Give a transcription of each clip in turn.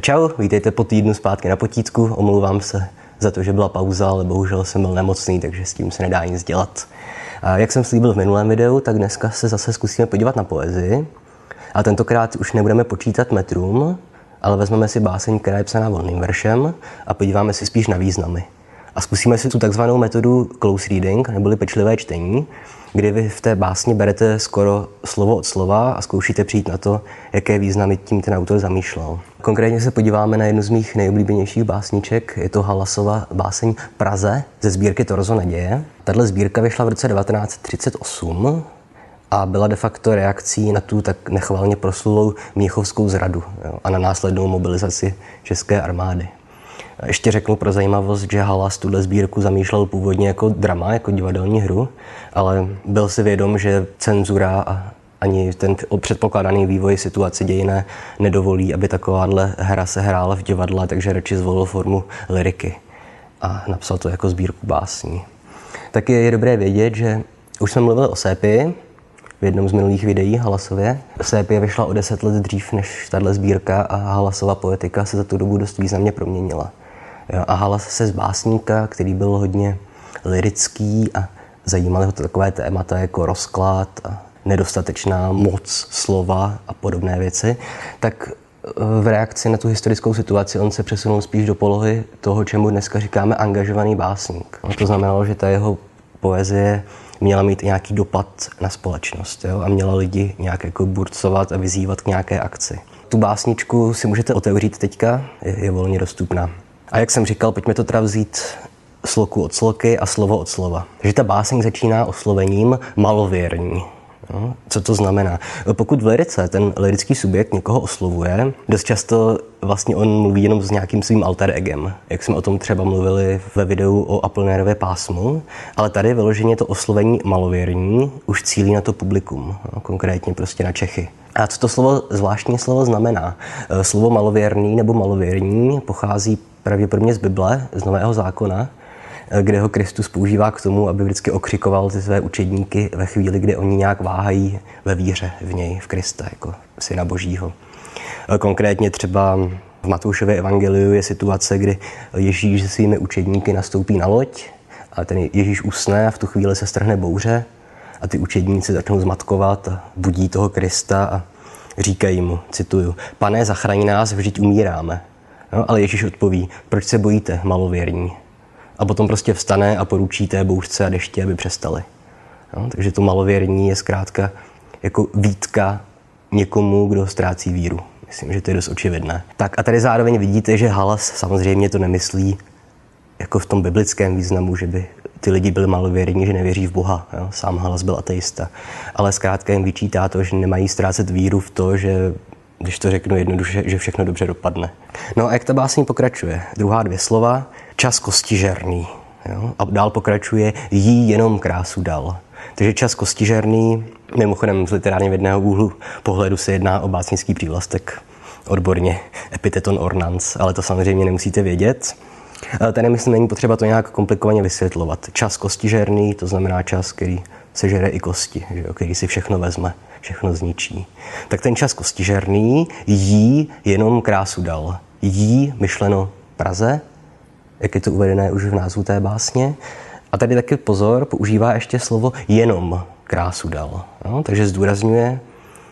Čau, vítejte po týdnu zpátky na potítku. Omlouvám se za to, že byla pauza, ale bohužel jsem byl nemocný, takže s tím se nedá nic dělat. A jak jsem slíbil v minulém videu, tak dneska se zase zkusíme podívat na poezii. A tentokrát už nebudeme počítat metrům, ale vezmeme si báseň, která je psaná volným veršem a podíváme si spíš na významy. A zkusíme si tu takzvanou metodu close reading, neboli pečlivé čtení, kdy vy v té básni berete skoro slovo od slova a zkoušíte přijít na to, jaké významy tím ten autor zamýšlel. Konkrétně se podíváme na jednu z mých nejoblíbenějších básniček, je to Halasova báseň Praze ze sbírky Torzo naděje. Tahle sbírka vyšla v roce 1938 a byla de facto reakcí na tu tak nechvalně proslulou Měchovskou zradu a na následnou mobilizaci české armády. Ještě řeknu pro zajímavost, že Halas tuhle sbírku zamýšlel původně jako drama, jako divadelní hru, ale byl si vědom, že cenzura a ani ten předpokládaný vývoj situace dějiné nedovolí, aby takováhle hra se hrála v divadle, takže radši zvolil formu liriky a napsal to jako sbírku básní. Taky je dobré vědět, že už jsme mluvili o Sépi v jednom z minulých videí Halasově. Sépie vyšla o deset let dřív než tahle sbírka a Halasova poetika se za tu dobu dost významně proměnila. A Halas se z básníka, který byl hodně lirický a zajímaly ho to takové témata jako rozklad a nedostatečná moc slova a podobné věci, tak eh, v reakci na tu historickou situaci on se přesunul spíš do polohy toho, čemu dneska říkáme angažovaný básník. A to znamenalo, že ta jeho poezie měla mít nějaký dopad na společnost jo? a měla lidi nějak jako burcovat a vyzývat k nějaké akci. Tu básničku si můžete otevřít teďka, je, je volně dostupná. A jak jsem říkal, pojďme to teda vzít sloku od sloky a slovo od slova. Takže ta báseň začíná oslovením malověrní. No, co to znamená? Pokud v lirice ten lirický subjekt někoho oslovuje, dost často vlastně on mluví jenom s nějakým svým alter egem, jak jsme o tom třeba mluvili ve videu o Apollinarově pásmu, ale tady vyloženě to oslovení malověrní už cílí na to publikum, no, konkrétně prostě na Čechy. A co to slovo, zvláštní slovo znamená? Slovo malověrný nebo malověrní pochází pravděpodobně z Bible, z Nového zákona, kde ho Kristus používá k tomu, aby vždycky okřikoval ty své učedníky ve chvíli, kdy oni nějak váhají ve víře v něj, v Krista, jako syna Božího. Konkrétně třeba v Matoušově evangeliu je situace, kdy Ježíš se svými učedníky nastoupí na loď a ten Ježíš usne a v tu chvíli se strhne bouře a ty učedníci začnou zmatkovat a budí toho Krista a říkají mu, cituju, pane, zachraň nás, vždyť umíráme. No, ale Ježíš odpoví, proč se bojíte, malověrní? A potom prostě vstane a poručí té bouřce a deště, aby přestali. No, takže to malověrní je zkrátka jako výtka někomu, kdo ztrácí víru. Myslím, že to je dost očividné. Tak a tady zároveň vidíte, že Halas samozřejmě to nemyslí jako v tom biblickém významu, že by ty lidi byli malověrní, že nevěří v Boha. Jo? Sám Halas byl ateista. Ale zkrátka jim vyčítá to, že nemají ztrácet víru v to, že když to řeknu jednoduše, že všechno dobře dopadne. No a jak ta básní pokračuje? Druhá dvě slova. Čas kostižerný. Jo? A dál pokračuje jí jenom krásu dal. Takže čas kostižerný, mimochodem z literárně vědného úhlu pohledu se jedná o básnický přívlastek odborně epiteton ornans, ale to samozřejmě nemusíte vědět. Tady myslím, není potřeba to nějak komplikovaně vysvětlovat. Čas kostižerný, to znamená čas, který sežere i kosti, že jo, který si všechno vezme, všechno zničí. Tak ten čas kostižerný jí jenom krásu dal. Jí myšleno Praze, jak je to uvedené už v názvu té básně. A tady taky pozor, používá ještě slovo jenom krásu dal. No, takže zdůrazňuje,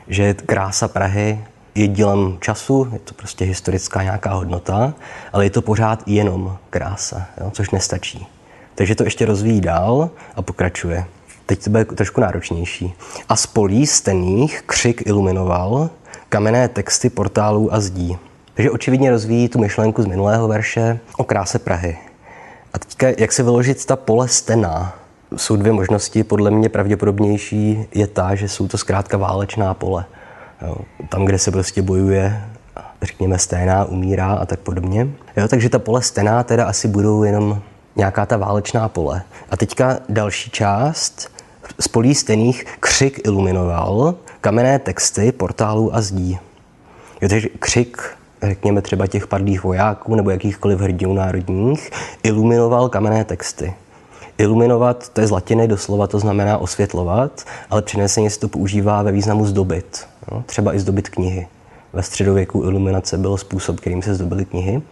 že krása Prahy je dílem času, je to prostě historická nějaká hodnota, ale je to pořád jenom krása, jo, což nestačí. Takže to ještě rozvíjí dál a pokračuje. Teď to bude trošku náročnější. A z polí stených křik iluminoval kamenné texty portálů a zdí. Takže očividně rozvíjí tu myšlenku z minulého verše o kráse Prahy. A teďka, jak se vyložit ta pole stená? Jsou dvě možnosti. Podle mě pravděpodobnější je ta, že jsou to zkrátka válečná pole. Jo, tam, kde se prostě bojuje, řekněme, sténá, umírá a tak podobně. Jo, takže ta pole stená teda asi budou jenom nějaká ta válečná pole. A teďka další část, z polí stených křik iluminoval kamenné texty portálů a zdí. Jo, takže křik, řekněme třeba těch padlých vojáků nebo jakýchkoliv hrdinů národních, iluminoval kamenné texty. Iluminovat, to je z latiny doslova, to znamená osvětlovat, ale přineseně se to používá ve významu zdobit. Jo? Třeba i zdobit knihy. ve středověku iluminace byl způsob, kterým se zdobily knihy.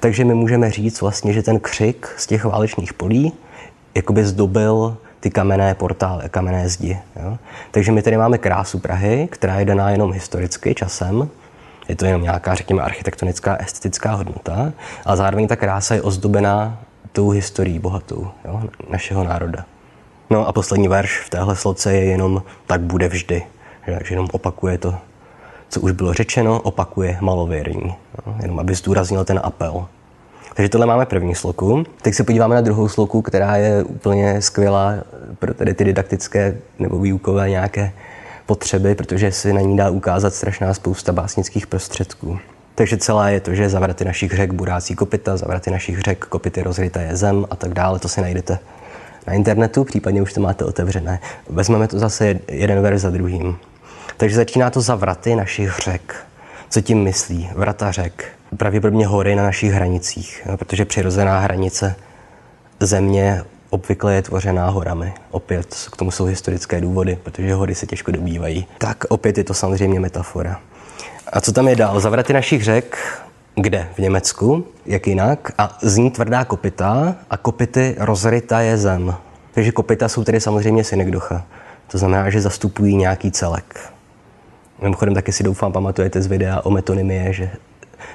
Takže my můžeme říct vlastně, že ten křik z těch válečných polí jakoby zdobil ty kamenné portály, kamenné zdi. Jo? Takže my tady máme krásu Prahy, která je daná jenom historicky, časem. Je to jenom nějaká, řekněme, architektonická, estetická hodnota, ale zároveň ta krása je ozdobená tou historií bohatou jo? našeho národa. No a poslední verš v téhle sloce je jenom tak bude vždy. Že, že jenom opakuje to, co už bylo řečeno, opakuje malověrní. Jo? Jenom aby zdůraznil ten apel. Takže tohle máme první sloku. Teď se podíváme na druhou sloku, která je úplně skvělá pro tedy ty didaktické nebo výukové nějaké potřeby, protože si na ní dá ukázat strašná spousta básnických prostředků. Takže celá je to, že zavraty našich řek burácí kopita, zavraty našich řek kopity rozryta je zem a tak dále. To si najdete na internetu, případně už to máte otevřené. Vezmeme to zase jeden verš za druhým. Takže začíná to zavraty našich řek. Co tím myslí? Vrata řek. Pravděpodobně hory na našich hranicích, protože přirozená hranice země obvykle je tvořená horami. Opět k tomu jsou historické důvody, protože hory se těžko dobývají. Tak opět je to samozřejmě metafora. A co tam je dál? Zavraty našich řek, kde? V Německu, jak jinak. A zní tvrdá kopita a kopity rozryta je zem. Takže kopita jsou tedy samozřejmě synekdocha. To znamená, že zastupují nějaký celek. Mimochodem taky si doufám pamatujete z videa o metonymie, že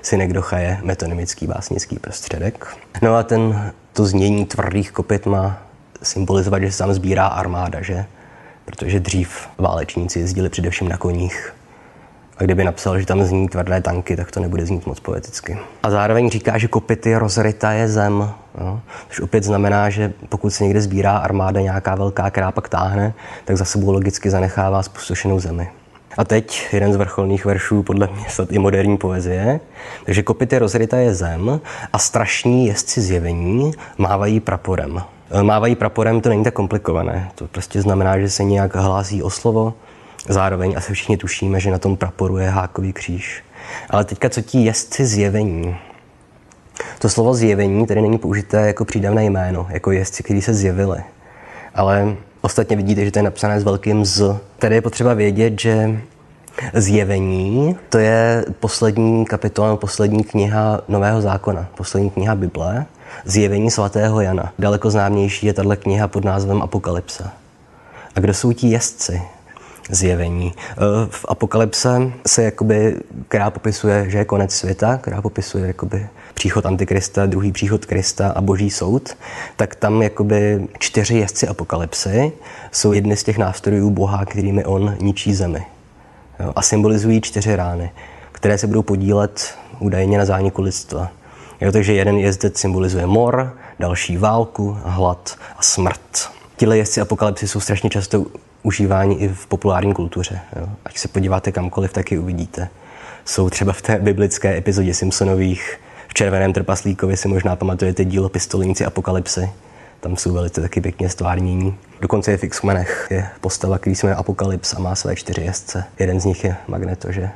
synekdocha je metonymický básnický prostředek. No a ten, to znění tvrdých kopit má symbolizovat, že se tam sbírá armáda, že? Protože dřív válečníci jezdili především na koních. A kdyby napsal, že tam zní tvrdé tanky, tak to nebude znít moc poeticky. A zároveň říká, že kopity rozryta je zem. Jo? Což opět znamená, že pokud se někde sbírá armáda nějaká velká, která pak táhne, tak za sebou logicky zanechává spustošenou zemi. A teď jeden z vrcholných veršů podle mě snad i moderní poezie. Takže kopity rozryta je zem a strašní jezdci zjevení mávají praporem. Mávají praporem, to není tak komplikované. To prostě znamená, že se nějak hlásí o slovo, zároveň asi všichni tušíme, že na tom praporu je hákový kříž. Ale teďka co ti jezdci zjevení? To slovo zjevení tady není použité jako přídavné jméno, jako jezdci, kteří se zjevili. Ale Ostatně vidíte, že to je napsané s velkým Z. Tady je potřeba vědět, že Zjevení, to je poslední kapitola, poslední kniha Nového zákona, poslední kniha Bible, Zjevení svatého Jana. Daleko známější je tahle kniha pod názvem Apokalypsa. A kdo jsou ti jezdci? Zjevení. E, v Apokalypse se jakoby, která popisuje, že je konec světa, která popisuje jakoby příchod Antikrista, druhý příchod Krista a boží soud, tak tam jakoby čtyři jezdci apokalypsy jsou jedny z těch nástrojů Boha, kterými on ničí zemi. Jo, a symbolizují čtyři rány, které se budou podílet údajně na zániku lidstva. Jo, takže jeden jezdec symbolizuje mor, další válku, hlad a smrt. Tihle jezdci apokalypsy jsou strašně často užíváni i v populární kultuře. Jo. Ať se podíváte kamkoliv, tak ji uvidíte. Jsou třeba v té biblické epizodě Simpsonových Červeném trpaslíkovi si možná pamatujete dílo Pistolníci apokalypsy. Tam jsou velice taky pěkně stvárnění. Dokonce je v X-menech je postava, který se jmenuje Apokalyps a má své čtyři jezdce. Jeden z nich je Magneto, že?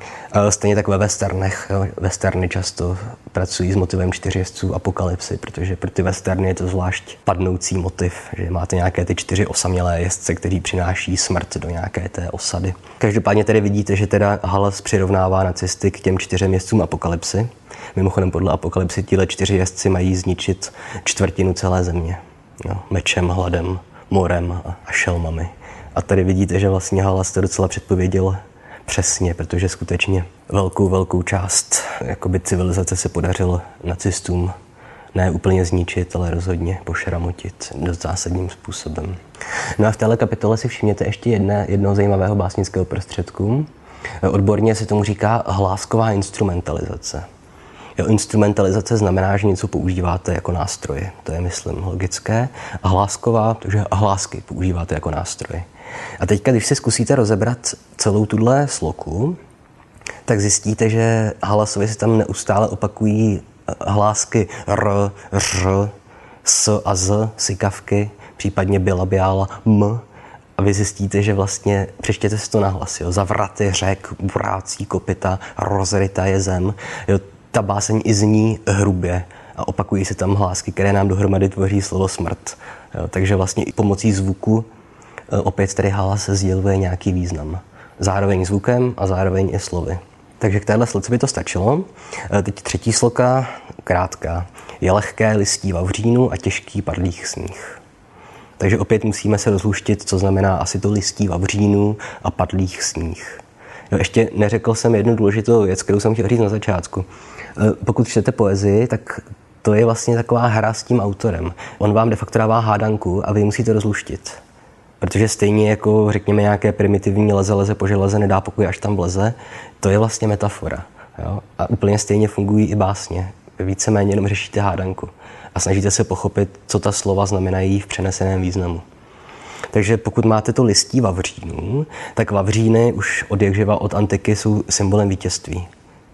Stejně tak ve westernech. Jo. Westerny často pracují s motivem čtyři jezdců Apokalypsy, protože pro ty westerny je to zvlášť padnoucí motiv, že máte nějaké ty čtyři osamělé jezdce, který přináší smrt do nějaké té osady. Každopádně tedy vidíte, že teda Halas přirovnává nacisty k těm čtyřem jezdcům Apokalypsy. Mimochodem podle apokalypsy tíhle čtyři jezdci mají zničit čtvrtinu celé země. Jo, mečem, hladem, morem a šelmami. A tady vidíte, že vlastně Halas to docela předpověděl přesně, protože skutečně velkou, velkou část jakoby civilizace se podařilo nacistům ne úplně zničit, ale rozhodně pošramotit dost zásadním způsobem. No a v téhle kapitole si všimněte ještě jedné, jednoho zajímavého básnického prostředku. Odborně se tomu říká hlásková instrumentalizace. Jo, instrumentalizace znamená, že něco používáte jako nástroje. To je, myslím, logické. A hlásková, takže hlásky používáte jako nástroje. A teď, když si zkusíte rozebrat celou tuhle sloku, tak zjistíte, že hlasově se tam neustále opakují eh, hlásky r, ř, s a z, sikavky, případně bilabiála m. A vy zjistíte, že vlastně, přečtěte si to na hlas, jo, zavraty řek, burácí kopita, rozryta je zem. Jo, ta báseň i zní hrubě a opakují se tam hlásky, které nám dohromady tvoří slovo smrt. Jo, takže vlastně i pomocí zvuku e, opět tady hlas sděluje nějaký význam. Zároveň zvukem a zároveň i slovy. Takže k téhle sloce by to stačilo. E, teď třetí sloka, krátká. Je lehké listí vavřínu a těžký padlých sníh. Takže opět musíme se rozluštit, co znamená asi to listí vavřínu a padlých sníh. Jo, ještě neřekl jsem jednu důležitou věc, kterou jsem chtěl říct na začátku. E, pokud čtete poezii, tak to je vlastně taková hra s tím autorem. On vám de facto dává hádanku a vy musíte rozluštit. Protože stejně jako, řekněme, nějaké primitivní leze, leze po železe, nedá pokoj, až tam vleze, to je vlastně metafora. Jo? A úplně stejně fungují i básně. Víceméně jenom řešíte hádanku a snažíte se pochopit, co ta slova znamenají v přeneseném významu. Takže pokud máte to listí vavřínů, tak vavříny už od jakživa od antiky jsou symbolem vítězství.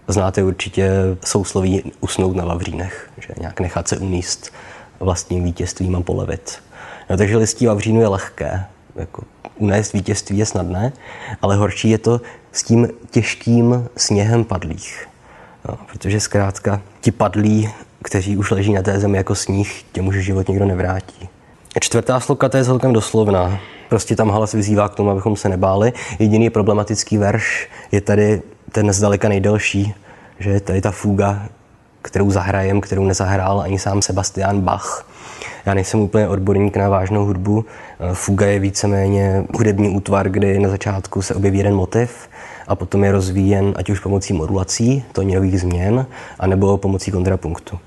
Znáte určitě sousloví usnout na vavřínech, že nějak nechat se umíst vlastním vítězstvím a polevit. No, takže listí vavřínu je lehké, jako unést vítězství je snadné, ale horší je to s tím těžkým sněhem padlých. No, protože zkrátka ti padlí, kteří už leží na té zemi jako sníh, těm už život nikdo nevrátí. Čtvrtá sloka to je celkem doslovná. Prostě tam Halas vyzývá k tomu, abychom se nebáli. Jediný problematický verš je tady ten zdaleka nejdelší, že je tady ta fuga, kterou zahrajem, kterou nezahrál ani sám Sebastian Bach. Já nejsem úplně odborník na vážnou hudbu. Fuga je víceméně hudební útvar, kdy na začátku se objeví jeden motiv a potom je rozvíjen ať už pomocí modulací, tónových změn, anebo pomocí kontrapunktu.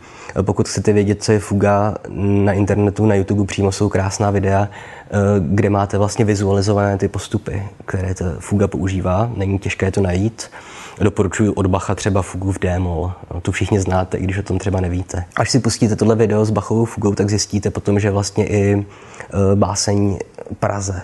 Pokud chcete vědět, co je fuga, na internetu, na YouTube přímo jsou krásná videa, eh, kde máte vlastně vizualizované ty postupy, které ta fuga používá. Není těžké to najít. Doporučuji od Bacha třeba fugu v démol. No, tu všichni znáte, i když o tom třeba nevíte. Až si pustíte tohle video s Bachovou fugou, tak zjistíte potom, že vlastně i báseň Praze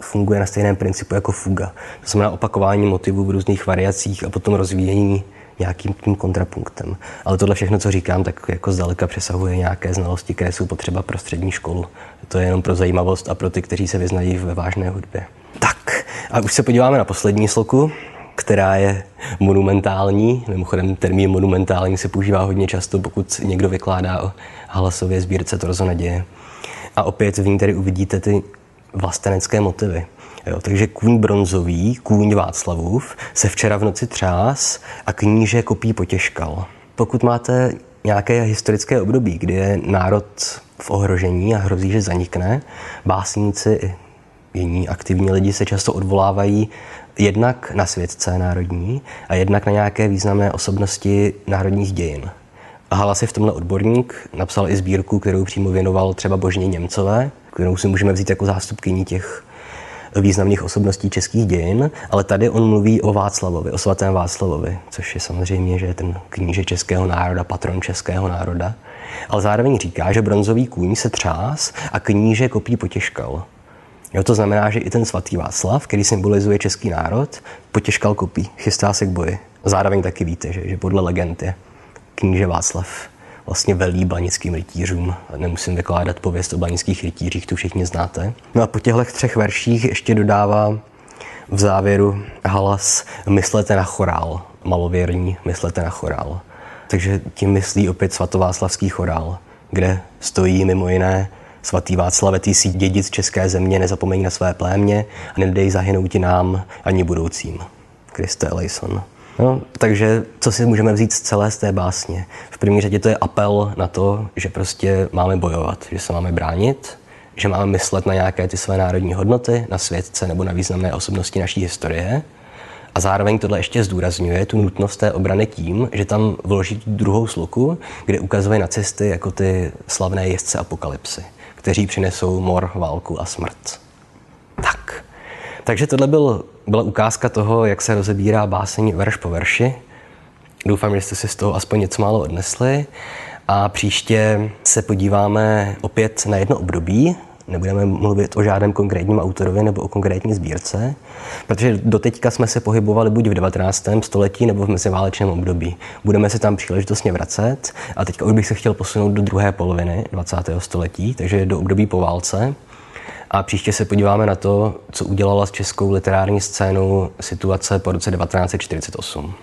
funguje na stejném principu jako fuga. To znamená opakování motivů v různých variacích a potom rozvíjení nějakým tím kontrapunktem. Ale tohle všechno, co říkám, tak jako zdaleka přesahuje nějaké znalosti, které jsou potřeba pro střední školu. To je jenom pro zajímavost a pro ty, kteří se vyznají ve vážné hudbě. Tak, a už se podíváme na poslední sloku, která je monumentální. Mimochodem termín monumentální se používá hodně často, pokud někdo vykládá o hlasově sbírce Torzo naděje. A opět v ní tedy uvidíte ty vlastenecké motivy. Jo, takže kůň bronzový, kůň Václavův, se včera v noci třás a kníže kopí potěžkal. Pokud máte nějaké historické období, kdy je národ v ohrožení a hrozí, že zanikne, básníci i jiní aktivní lidi se často odvolávají jednak na světce národní a jednak na nějaké významné osobnosti národních dějin. Halas je v tomhle odborník, napsal i sbírku, kterou přímo věnoval třeba Božně Němcové, kterou si můžeme vzít jako zástupkyní těch významných osobností českých dějin, ale tady on mluví o Václavovi, o svatém Václavovi, což je samozřejmě, že je ten kníže českého národa, patron českého národa. Ale zároveň říká, že bronzový kůň se třás a kníže kopí potěžkal. Jo, to znamená, že i ten svatý Václav, který symbolizuje český národ, potěžkal kopí, chystá se k boji. Zároveň taky víte, že, že podle legend je kníže Václav vlastně velí blanickým rytířům. Nemusím vykládat pověst o blanických rytířích, tu všichni znáte. No a po těchto třech verších ještě dodává v závěru halas myslete na chorál, malověrní, myslete na chorál. Takže tím myslí opět svatováclavský chorál, kde stojí mimo jiné svatý Václav, ty jsi dědic české země, nezapomeň na své plémě a nedej zahynout ti nám ani budoucím. Kriste Eleison. No, takže co si můžeme vzít z celé z té básně? V první řadě to je apel na to, že prostě máme bojovat, že se máme bránit, že máme myslet na nějaké ty své národní hodnoty, na světce nebo na významné osobnosti naší historie. A zároveň tohle ještě zdůrazňuje tu nutnost té obrany tím, že tam vloží druhou sluku, kde ukazuje nacisty jako ty slavné jezdce apokalypsy, kteří přinesou mor, válku a smrt. Tak, takže tohle byl, byla ukázka toho, jak se rozebírá báseň verš po verši. Doufám, že jste si z toho aspoň něco málo odnesli. A příště se podíváme opět na jedno období. Nebudeme mluvit o žádném konkrétním autorovi nebo o konkrétní sbírce, protože doteďka jsme se pohybovali buď v 19. století nebo v meziválečném období. Budeme se tam příležitostně vracet a teďka už bych se chtěl posunout do druhé poloviny 20. století, takže do období po válce. A příště se podíváme na to, co udělala s českou literární scénou situace po roce 1948.